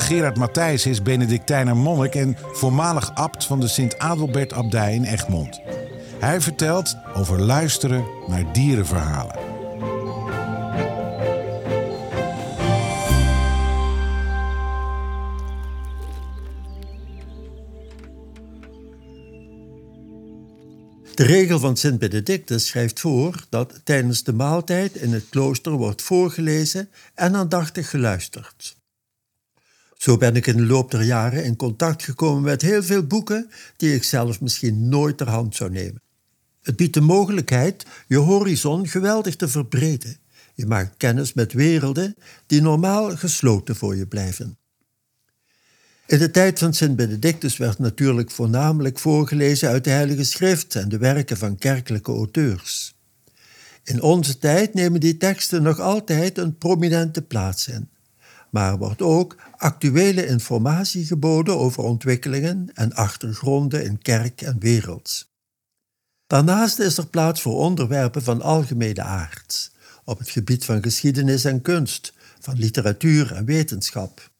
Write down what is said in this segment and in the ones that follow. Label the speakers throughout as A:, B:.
A: Gerard Matthijs is Benedictijner monnik en voormalig abt van de Sint-Adelbert-abdij in Egmond. Hij vertelt over luisteren naar dierenverhalen.
B: De regel van Sint Benedictus schrijft voor dat tijdens de maaltijd in het klooster wordt voorgelezen en aandachtig geluisterd. Zo ben ik in de loop der jaren in contact gekomen met heel veel boeken die ik zelf misschien nooit ter hand zou nemen. Het biedt de mogelijkheid je horizon geweldig te verbreden. Je maakt kennis met werelden die normaal gesloten voor je blijven. In de tijd van Sint Benedictus werd natuurlijk voornamelijk voorgelezen uit de Heilige Schrift en de werken van kerkelijke auteurs. In onze tijd nemen die teksten nog altijd een prominente plaats in, maar wordt ook actuele informatie geboden over ontwikkelingen en achtergronden in kerk en wereld. Daarnaast is er plaats voor onderwerpen van algemene aard, op het gebied van geschiedenis en kunst, van literatuur en wetenschap.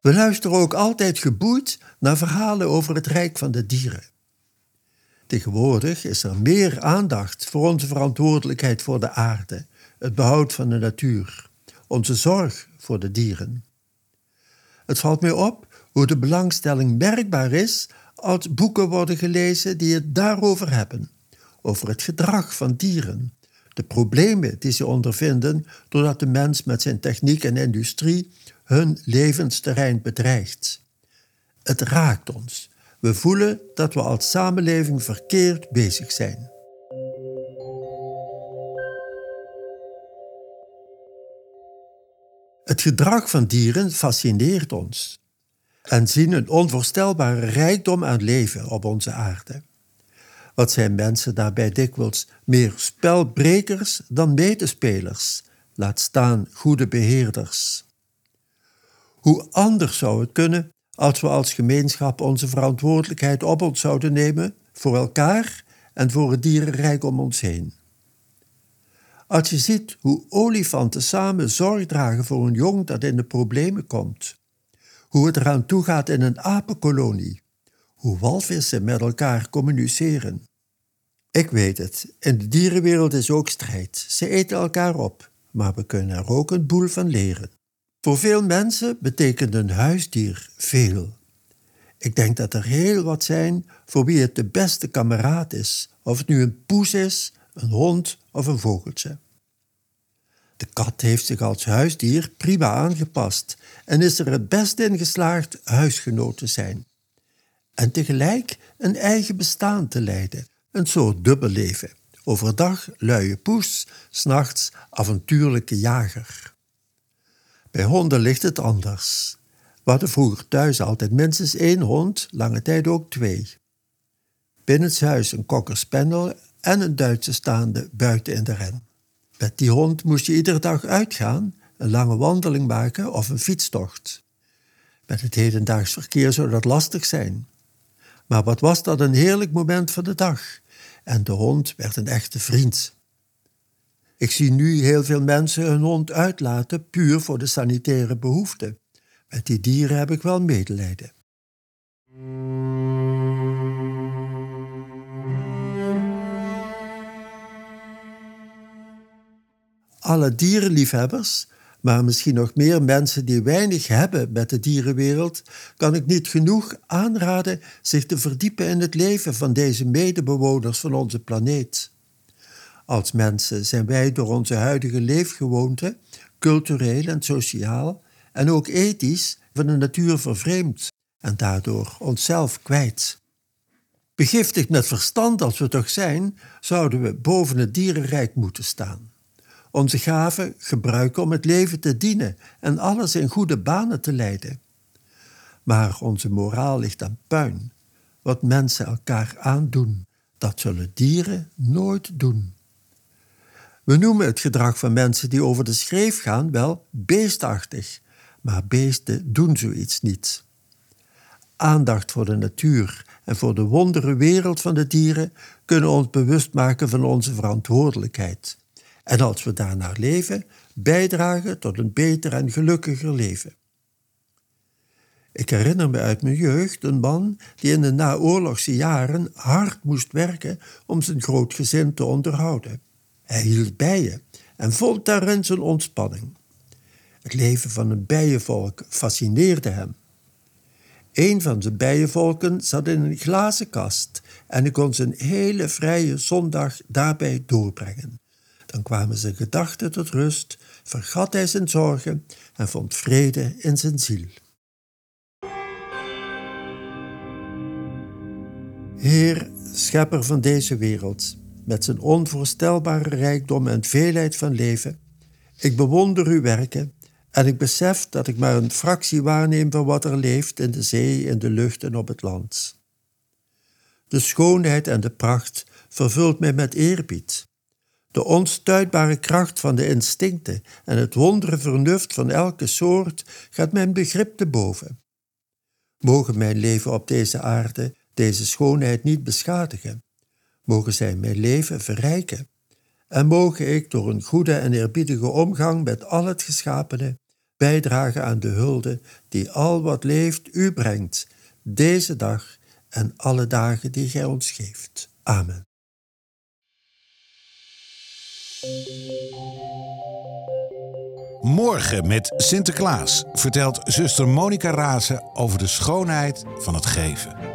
B: We luisteren ook altijd geboeid naar verhalen over het rijk van de dieren. Tegenwoordig is er meer aandacht voor onze verantwoordelijkheid voor de aarde, het behoud van de natuur, onze zorg voor de dieren. Het valt mij op hoe de belangstelling merkbaar is als boeken worden gelezen die het daarover hebben, over het gedrag van dieren, de problemen die ze ondervinden doordat de mens met zijn techniek en industrie hun levensterrein bedreigt. Het raakt ons. We voelen dat we als samenleving verkeerd bezig zijn. Het gedrag van dieren fascineert ons en zien een onvoorstelbare rijkdom aan leven op onze aarde. Wat zijn mensen daarbij dikwijls meer spelbrekers dan medespelers, laat staan goede beheerders. Hoe anders zou het kunnen als we als gemeenschap onze verantwoordelijkheid op ons zouden nemen voor elkaar en voor het dierenrijk om ons heen? Als je ziet hoe olifanten samen zorg dragen voor een jong dat in de problemen komt, hoe het eraan toe gaat in een apenkolonie, hoe walvissen met elkaar communiceren. Ik weet het, in de dierenwereld is ook strijd. Ze eten elkaar op, maar we kunnen er ook een boel van leren. Voor veel mensen betekent een huisdier veel. Ik denk dat er heel wat zijn voor wie het de beste kameraad is, of het nu een poes is, een hond of een vogeltje. De kat heeft zich als huisdier prima aangepast en is er het best in geslaagd huisgenoot te zijn. En tegelijk een eigen bestaan te leiden, een soort dubbelleven. Overdag luie poes, s'nachts avontuurlijke jager. Bij honden ligt het anders. We hadden vroeger thuis altijd minstens één hond, lange tijd ook twee. Binnenshuis een kokkerspendel en een Duitse staande buiten in de ren. Met die hond moest je iedere dag uitgaan, een lange wandeling maken of een fietstocht. Met het hedendaags verkeer zou dat lastig zijn. Maar wat was dat een heerlijk moment van de dag? En de hond werd een echte vriend. Ik zie nu heel veel mensen hun hond uitlaten puur voor de sanitaire behoeften. Met die dieren heb ik wel medelijden. Alle dierenliefhebbers, maar misschien nog meer mensen die weinig hebben met de dierenwereld, kan ik niet genoeg aanraden zich te verdiepen in het leven van deze medebewoners van onze planeet. Als mensen zijn wij door onze huidige leefgewoonten, cultureel en sociaal en ook ethisch, van de natuur vervreemd en daardoor onszelf kwijt. Begiftigd met verstand als we toch zijn, zouden we boven het dierenrijk moeten staan. Onze gaven gebruiken om het leven te dienen en alles in goede banen te leiden. Maar onze moraal ligt aan puin. Wat mensen elkaar aandoen, dat zullen dieren nooit doen. We noemen het gedrag van mensen die over de schreef gaan wel beestachtig, maar beesten doen zoiets niet. Aandacht voor de natuur en voor de wondere wereld van de dieren kunnen ons bewust maken van onze verantwoordelijkheid. En als we daarnaar leven, bijdragen tot een beter en gelukkiger leven. Ik herinner me uit mijn jeugd een man die in de naoorlogse jaren hard moest werken om zijn groot gezin te onderhouden. Hij hield bijen en vond daarin zijn ontspanning. Het leven van een bijenvolk fascineerde hem. Een van zijn bijenvolken zat in een glazen kast en hij kon zijn hele vrije zondag daarbij doorbrengen. Dan kwamen zijn gedachten tot rust, vergat hij zijn zorgen en vond vrede in zijn ziel. Heer, schepper van deze wereld, met zijn onvoorstelbare rijkdom en veelheid van leven, ik bewonder uw werken en ik besef dat ik maar een fractie waarneem van wat er leeft in de zee, in de lucht en op het land. De schoonheid en de pracht vervult mij met eerbied. De onstuitbare kracht van de instincten en het wondere vernuft van elke soort gaat mijn begrip te boven. Mogen mijn leven op deze aarde deze schoonheid niet beschadigen. Mogen zij mijn leven verrijken. En mogen ik door een goede en eerbiedige omgang met al het geschapene bijdragen aan de hulde die al wat leeft u brengt, deze dag en alle dagen die gij ons geeft. Amen.
A: Morgen met Sinterklaas vertelt zuster Monica Razen over de schoonheid van het geven.